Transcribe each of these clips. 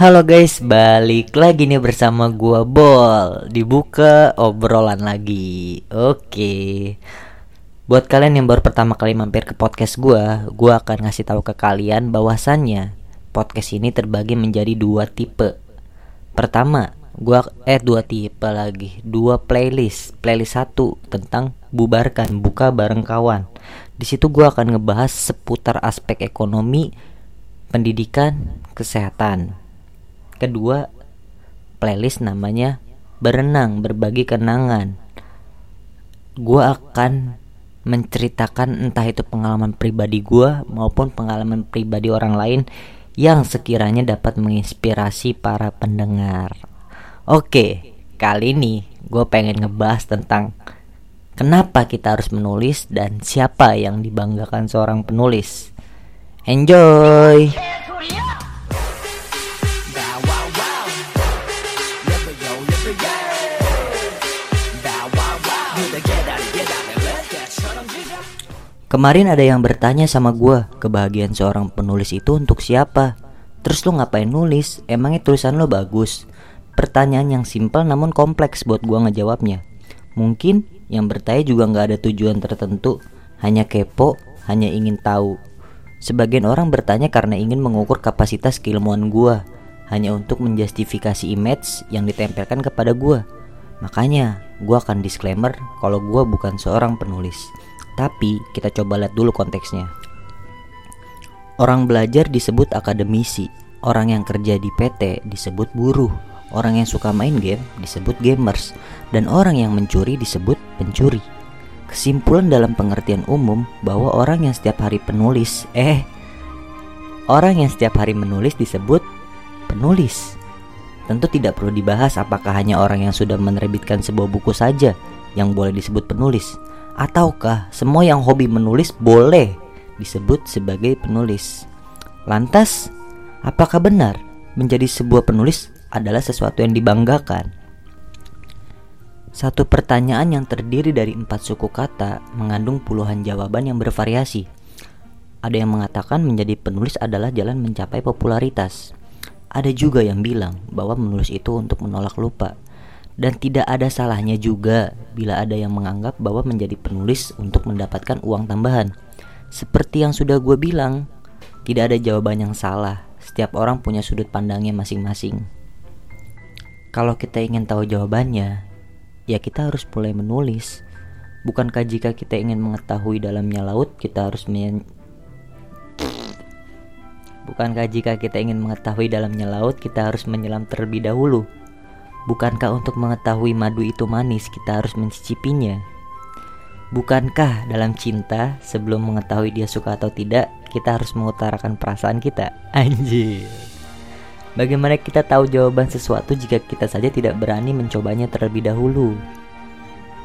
Halo guys, balik lagi nih bersama gua Bol. Dibuka obrolan lagi. Oke. Buat kalian yang baru pertama kali mampir ke podcast gua, gua akan ngasih tahu ke kalian bahwasannya podcast ini terbagi menjadi dua tipe. Pertama, gua eh dua tipe lagi, dua playlist. Playlist satu tentang bubarkan buka bareng kawan. Di situ gua akan ngebahas seputar aspek ekonomi, pendidikan, kesehatan. Kedua, playlist namanya berenang berbagi kenangan. Gua akan menceritakan entah itu pengalaman pribadi gua maupun pengalaman pribadi orang lain yang sekiranya dapat menginspirasi para pendengar. Oke, kali ini gue pengen ngebahas tentang kenapa kita harus menulis dan siapa yang dibanggakan seorang penulis. Enjoy! Kemarin ada yang bertanya sama gue, kebahagiaan seorang penulis itu untuk siapa? Terus lo ngapain nulis? Emangnya tulisan lo bagus? Pertanyaan yang simpel namun kompleks buat gue ngejawabnya. Mungkin yang bertanya juga nggak ada tujuan tertentu, hanya kepo, hanya ingin tahu. Sebagian orang bertanya karena ingin mengukur kapasitas keilmuan gue, hanya untuk menjustifikasi image yang ditempelkan kepada gue. Makanya, gue akan disclaimer kalau gue bukan seorang penulis. Tapi kita coba lihat dulu konteksnya. Orang belajar disebut akademisi, orang yang kerja di PT disebut buruh, orang yang suka main game disebut gamers, dan orang yang mencuri disebut pencuri. Kesimpulan dalam pengertian umum bahwa orang yang setiap hari penulis, eh, orang yang setiap hari menulis disebut penulis. Tentu tidak perlu dibahas apakah hanya orang yang sudah menerbitkan sebuah buku saja yang boleh disebut penulis Ataukah semua yang hobi menulis boleh disebut sebagai penulis? Lantas, apakah benar menjadi sebuah penulis adalah sesuatu yang dibanggakan? Satu pertanyaan yang terdiri dari empat suku kata mengandung puluhan jawaban yang bervariasi. Ada yang mengatakan menjadi penulis adalah jalan mencapai popularitas. Ada juga yang bilang bahwa menulis itu untuk menolak lupa dan tidak ada salahnya juga bila ada yang menganggap bahwa menjadi penulis untuk mendapatkan uang tambahan. Seperti yang sudah gue bilang, tidak ada jawaban yang salah. Setiap orang punya sudut pandangnya masing-masing. Kalau kita ingin tahu jawabannya, ya kita harus mulai menulis. Bukankah jika kita ingin mengetahui dalamnya laut, kita harus men Bukankah jika kita ingin mengetahui dalamnya laut, kita harus menyelam terlebih dahulu? Bukankah untuk mengetahui madu itu manis kita harus mencicipinya? Bukankah dalam cinta sebelum mengetahui dia suka atau tidak kita harus mengutarakan perasaan kita? Anjir. Bagaimana kita tahu jawaban sesuatu jika kita saja tidak berani mencobanya terlebih dahulu?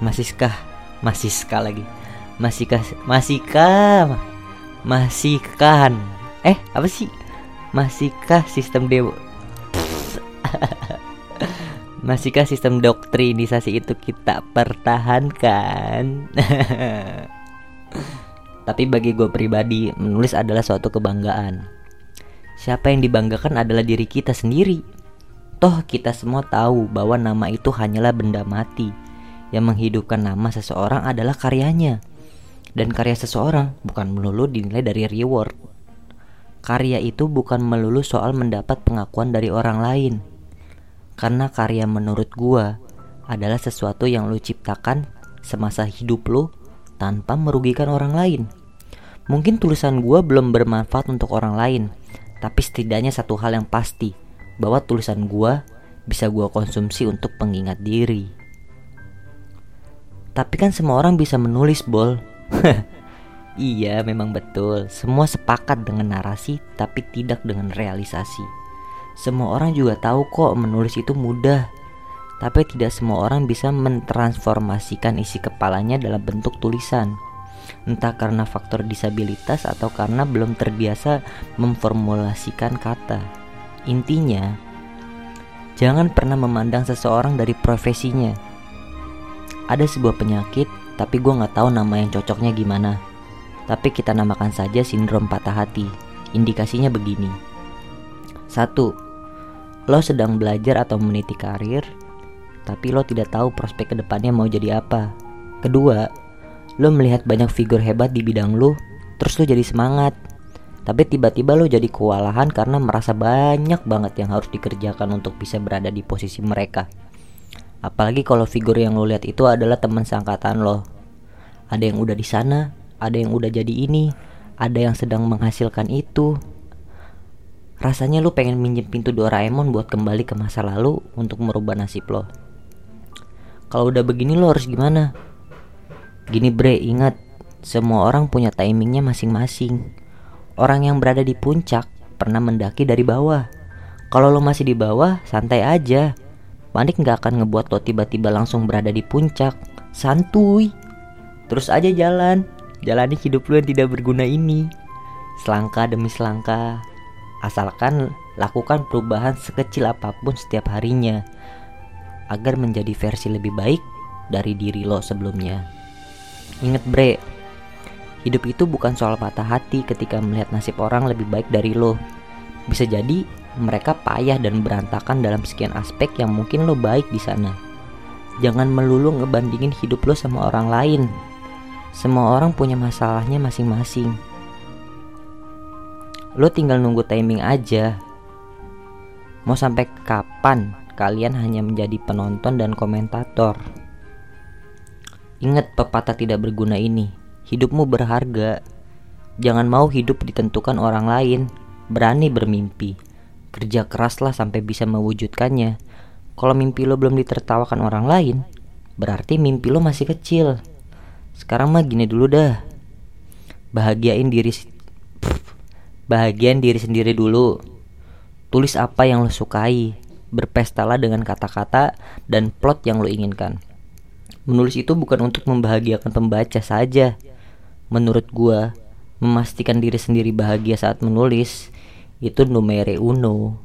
Masihkah? Masihkah lagi? Masihkah? Masihkah? Masihkan? Eh, apa sih? Masihkah sistem dewa? Masihkah sistem doktrinisasi itu kita pertahankan? Tapi bagi gue pribadi, menulis adalah suatu kebanggaan. Siapa yang dibanggakan adalah diri kita sendiri. Toh kita semua tahu bahwa nama itu hanyalah benda mati. Yang menghidupkan nama seseorang adalah karyanya. Dan karya seseorang bukan melulu dinilai dari reward. Karya itu bukan melulu soal mendapat pengakuan dari orang lain karena karya menurut gua adalah sesuatu yang lu ciptakan semasa hidup lu tanpa merugikan orang lain. Mungkin tulisan gua belum bermanfaat untuk orang lain, tapi setidaknya satu hal yang pasti bahwa tulisan gua bisa gua konsumsi untuk pengingat diri. Tapi kan semua orang bisa menulis, Bol. iya, memang betul. Semua sepakat dengan narasi tapi tidak dengan realisasi. Semua orang juga tahu kok menulis itu mudah, tapi tidak semua orang bisa mentransformasikan isi kepalanya dalam bentuk tulisan. Entah karena faktor disabilitas atau karena belum terbiasa memformulasikan kata. Intinya, jangan pernah memandang seseorang dari profesinya. Ada sebuah penyakit, tapi gue nggak tahu nama yang cocoknya gimana. Tapi kita namakan saja sindrom patah hati. Indikasinya begini. Satu, Lo sedang belajar atau meniti karir, tapi lo tidak tahu prospek ke depannya mau jadi apa. Kedua, lo melihat banyak figur hebat di bidang lo, terus lo jadi semangat. Tapi tiba-tiba lo jadi kewalahan karena merasa banyak banget yang harus dikerjakan untuk bisa berada di posisi mereka. Apalagi kalau figur yang lo lihat itu adalah teman seangkatan lo. Ada yang udah di sana, ada yang udah jadi ini, ada yang sedang menghasilkan itu, Rasanya lu pengen minjem pintu Doraemon buat kembali ke masa lalu untuk merubah nasib lo. Kalau udah begini lo harus gimana? Gini bre, ingat semua orang punya timingnya masing-masing. Orang yang berada di puncak pernah mendaki dari bawah. Kalau lo masih di bawah, santai aja. Panik nggak akan ngebuat lo tiba-tiba langsung berada di puncak. Santuy. Terus aja jalan. Jalani hidup lo yang tidak berguna ini. Selangkah demi selangkah asalkan lakukan perubahan sekecil apa pun setiap harinya agar menjadi versi lebih baik dari diri lo sebelumnya. Ingat bre, hidup itu bukan soal patah hati ketika melihat nasib orang lebih baik dari lo. Bisa jadi mereka payah dan berantakan dalam sekian aspek yang mungkin lo baik di sana. Jangan melulu ngebandingin hidup lo sama orang lain. Semua orang punya masalahnya masing-masing Lo tinggal nunggu timing aja. Mau sampai kapan kalian hanya menjadi penonton dan komentator? Ingat pepatah tidak berguna ini. Hidupmu berharga. Jangan mau hidup ditentukan orang lain. Berani bermimpi. Kerja keraslah sampai bisa mewujudkannya. Kalau mimpi lo belum ditertawakan orang lain, berarti mimpi lo masih kecil. Sekarang mah gini dulu dah. Bahagiain diri Bahagian diri sendiri dulu. Tulis apa yang lo sukai. Berpestalah dengan kata-kata dan plot yang lo inginkan. Menulis itu bukan untuk membahagiakan pembaca saja. Menurut gua, memastikan diri sendiri bahagia saat menulis itu numere uno.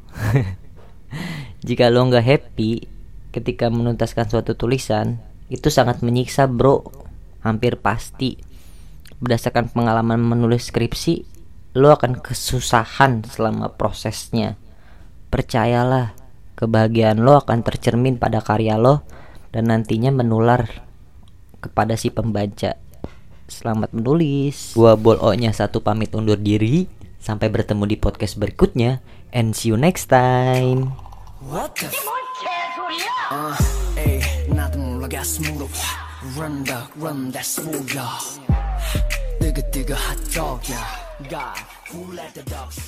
Jika lo nggak happy ketika menuntaskan suatu tulisan, itu sangat menyiksa, bro. Hampir pasti. Berdasarkan pengalaman menulis skripsi, lo akan kesusahan selama prosesnya. Percayalah, kebahagiaan lo akan tercermin pada karya lo dan nantinya menular kepada si pembaca. Selamat menulis. Gua boloknya satu pamit undur diri. Sampai bertemu di podcast berikutnya. And see you next time. What the uh, hey, run the, run that smooth, God, who let the dogs